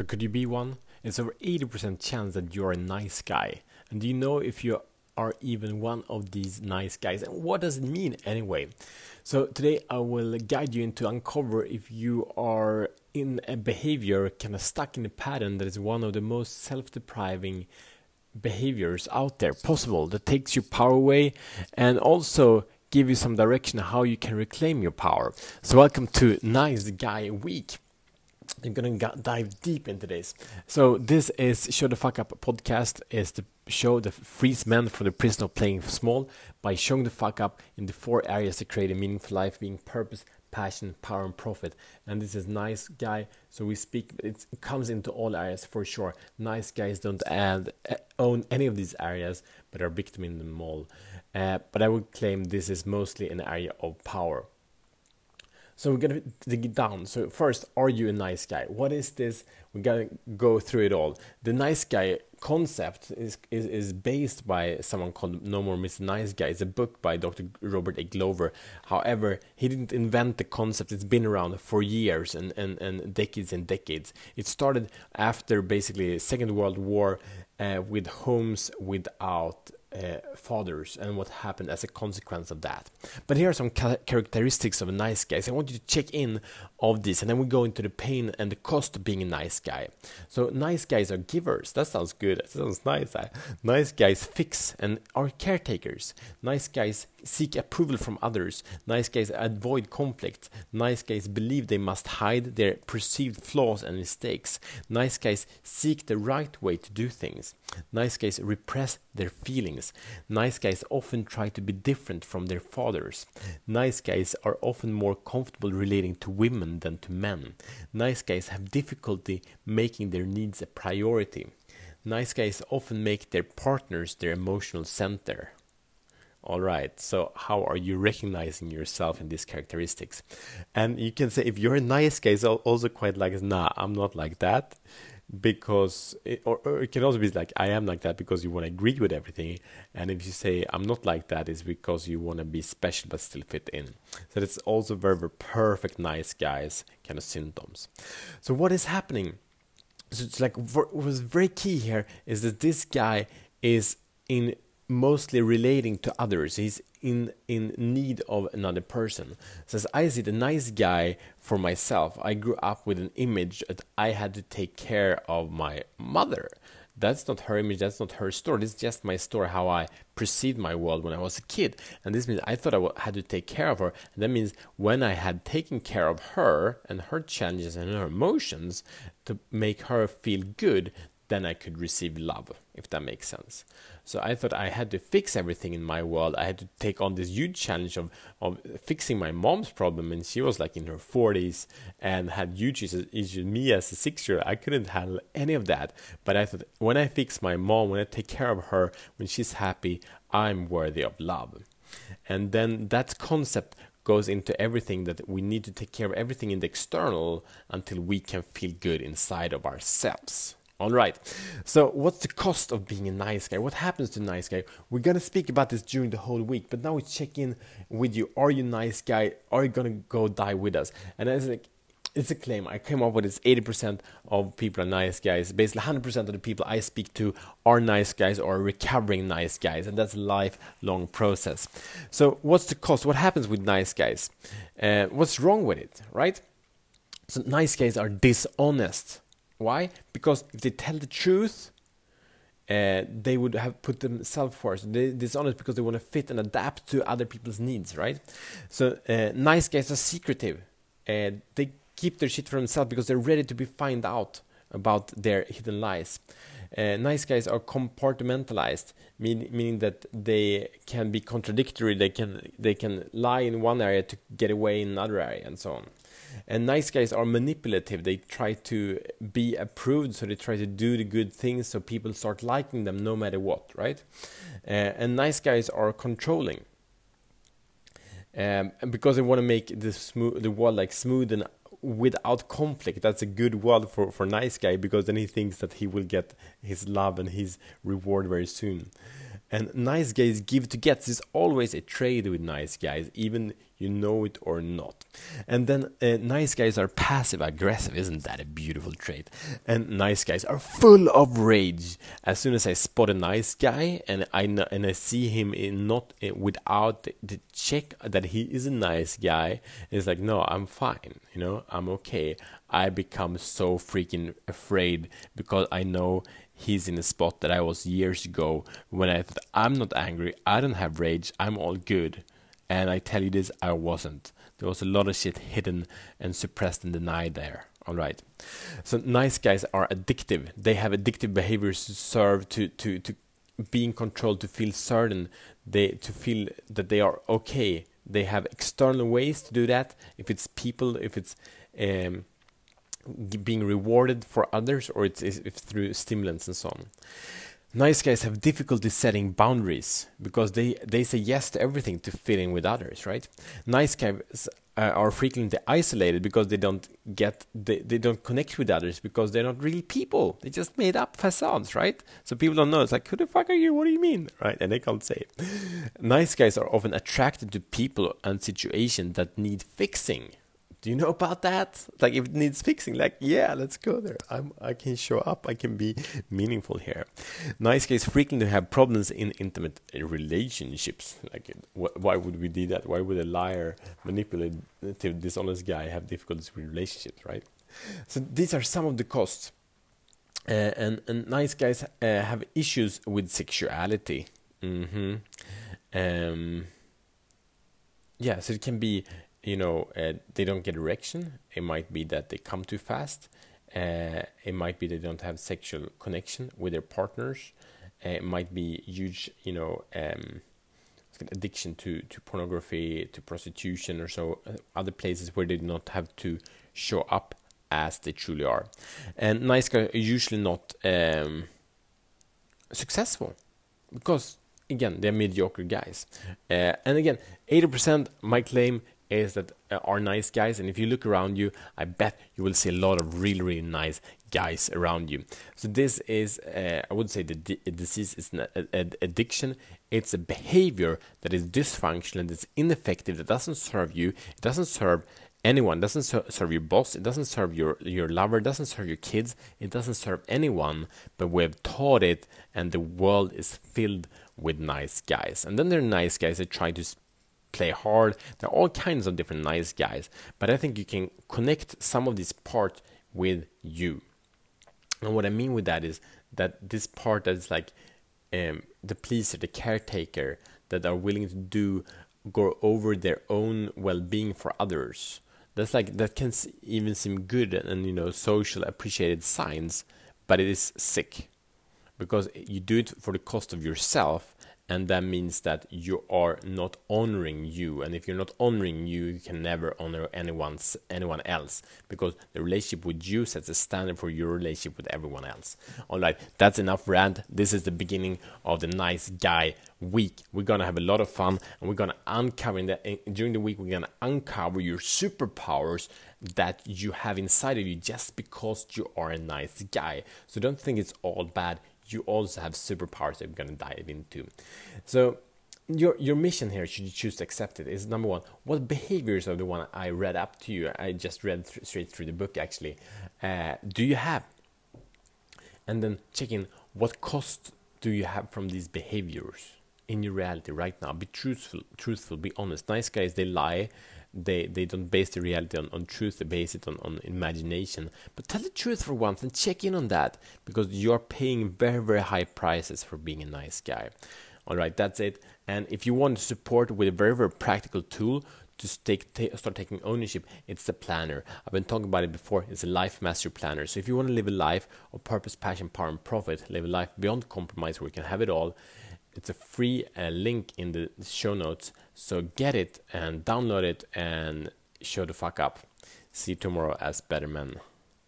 So could you be one? It's over 80% chance that you're a nice guy. And do you know if you are even one of these nice guys? And what does it mean anyway? So today I will guide you into uncover if you are in a behavior kind of stuck in a pattern that is one of the most self-depriving behaviors out there possible that takes your power away and also give you some direction how you can reclaim your power. So welcome to Nice Guy Week. I'm gonna dive deep into this. So this is Show the Fuck Up podcast is the show that frees men from the prison of playing small by showing the fuck up in the four areas to create a meaningful life, being purpose, passion, power, and profit. And this is nice guy. So we speak. It comes into all areas for sure. Nice guys don't add, uh, own any of these areas, but are victim in them all. Uh, but I would claim this is mostly an area of power. So we're gonna dig it down. So first, are you a nice guy? What is this? We're gonna go through it all. The nice guy concept is, is, is based by someone called No More Mr. Nice Guy. It's a book by Dr. Robert A. Glover. However, he didn't invent the concept. It's been around for years and, and, and decades and decades. It started after basically Second World War uh, with homes without uh, fathers and what happened as a consequence of that. But here are some ca- characteristics of a nice guy. So I want you to check in of this, and then we go into the pain and the cost of being a nice guy. So nice guys are givers. That sounds good. That sounds nice. Nice guys fix and are caretakers. Nice guys seek approval from others. Nice guys avoid conflict. Nice guys believe they must hide their perceived flaws and mistakes. Nice guys seek the right way to do things. Nice guys repress their feelings. Nice guys often try to be different from their fathers. Nice guys are often more comfortable relating to women than to men. Nice guys have difficulty making their needs a priority. Nice guys often make their partners their emotional center. All right, so how are you recognizing yourself in these characteristics? And you can say if you're a nice guy, it's also quite like, nah, I'm not like that because it, or, or, it can also be like i am like that because you want to agree with everything. And if you say i'm not like that it's because you want to be special but still fit in. So it's also very, very perfect nice guys kind of symptoms. So what is happening? So it's like what was very key here is that this guy is in mostly relating to others. He's in in need of another person. Says I see the nice guy for myself. I grew up with an image that I had to take care of my mother. That's not her image. That's not her story. Is just my story. How I perceived my world when I was a kid. And this means I thought I had to take care of her. And that means when I had taken care of her and her challenges and her emotions to make her feel good, then I could receive love, if that makes sense. So I thought I had to fix everything in my world. I had to take on this huge challenge of, of fixing my mom's problem. And she was like in her 40s and had huge issues. Me as a six year old, I couldn't handle any of that. But I thought when I fix my mom, when I take care of her, when she's happy, I'm worthy of love. And then that concept goes into everything that we need to take care of everything in the external until we can feel good inside of ourselves. All right. So, what's the cost of being a nice guy? What happens to nice guy? We're gonna speak about this during the whole week, but now we check in with you. Are you a nice guy? Are you gonna go die with us? And it's like, it's a claim. I came up with this 80% of people are nice guys. Basically, 100% of the people I speak to are nice guys or recovering nice guys, and that's a lifelong process. So, what's the cost? What happens with nice guys? Uh, what's wrong with it, right? So, nice guys are dishonest why? Because if they tell the truth, uh, they would have put themselves first. They dishonest because they want to fit and adapt to other people's needs, right? So uh, nice guys are secretive. Uh, they keep their shit for themselves because they're ready to be find out about their hidden lies. Uh, nice guys are compartmentalized, mean, meaning that they can be contradictory. They can they can lie in one area to get away in another area, and so on. And nice guys are manipulative. They try to be approved, so they try to do the good things so people start liking them no matter what, right? Uh, and nice guys are controlling. Um, because they want to make the smooth, the world like smooth and without conflict. That's a good world for for nice guy because then he thinks that he will get his love and his reward very soon. And nice guys give to get. There's always a trade with nice guys. Even you know it or not. And then uh, nice guys are passive aggressive. Isn't that a beautiful trait? And nice guys are full of rage. As soon as I spot a nice guy and I and I see him in not in, without the check that he is a nice guy, it's like no, I'm fine. You know, I'm okay. I become so freaking afraid because I know he's in a spot that I was years ago when I thought I'm not angry, I don't have rage, I'm all good. And I tell you this, I wasn't. There was a lot of shit hidden and suppressed and denied there. All right. So nice guys are addictive. They have addictive behaviors to serve to to to be in control, to feel certain, they to feel that they are okay. They have external ways to do that. If it's people, if it's um, being rewarded for others or it's, it's through stimulants and so on. Nice guys have difficulty setting boundaries because they, they say yes to everything to fit in with others, right? Nice guys uh, are frequently isolated because they don't get they, they don't connect with others because they're not really people. They just made up facades, right? So people don't know. It's like who the fuck are you? What do you mean, right? And they can't say it. Nice guys are often attracted to people and situations that need fixing do you know about that? Like if it needs fixing, like yeah, let's go there. I'm I can show up. I can be meaningful here. Nice guys frequently have problems in intimate relationships. Like wh- why would we do that? Why would a liar, manipulative, dishonest guy have difficulties with relationships, right? So these are some of the costs. Uh, and, and nice guys uh, have issues with sexuality. Mm-hmm. Um, yeah, so it can be you know uh, they don't get erection. It might be that they come too fast. Uh, it might be they don't have sexual connection with their partners. Uh, it might be huge you know um, addiction to, to pornography to prostitution or so uh, other places where they do not have to show up as they truly are. And nice guys are usually not um, successful because again they're mediocre guys. Uh, and again 80% my claim is that uh, are nice guys and if you look around you i bet you will see a lot of really really nice guys around you. So this is uh, i would say the di- disease is an addiction. It's a behavior that is dysfunctional that's ineffective that doesn't serve you it doesn't serve anyone doesn't serve your boss it doesn't serve your your lover it doesn't serve your kids it doesn't serve anyone but we've taught it and the world is filled with nice guys. And then there are nice guys that try to play hard. There are all kinds of different nice guys, but I think you can connect some of this part with you. And what I mean with that is that this part that's like um, the pleaser, the caretaker, that are willing to do go over their own well-being for others. That's like that can even seem good and you know social appreciated signs, but it is sick because you do it for the cost of yourself and that means that you are not honoring you. And if you're not honoring you you can never honor anyone's anyone else. Because the relationship with you sets a standard for your relationship with everyone else. All right that's enough rant. This is the beginning of the nice guy week. We're gonna have a lot of fun and we're gonna uncover in the, during the week we're gonna uncover your superpowers that you have inside of you just because you are a nice guy. So don't think it's all bad you also have superpowers that we're going to dive into. So your your mission here, should you choose to accept it, is number one, what behaviors are the one I read up to you? I just read th- straight through the book actually. Uh, do you have? And then check in what cost do you have from these behaviors in your reality right now? Be truthful, truthful, be honest. Nice guys, they lie they they don't base the reality on, on truth they base it on, on imagination but tell the truth for once and check in on that because you're paying very very high prices for being a nice guy all right that's it and if you want to support with a very very practical tool to take, start taking ownership, it's the planner. I've been talking about it before. It's a life master planner. So if you want to live a life of purpose, passion, power, and profit, live a life beyond compromise where you can have it all, it's a free uh, link in the show notes. So get it and download it and show the fuck up. See you tomorrow as better men.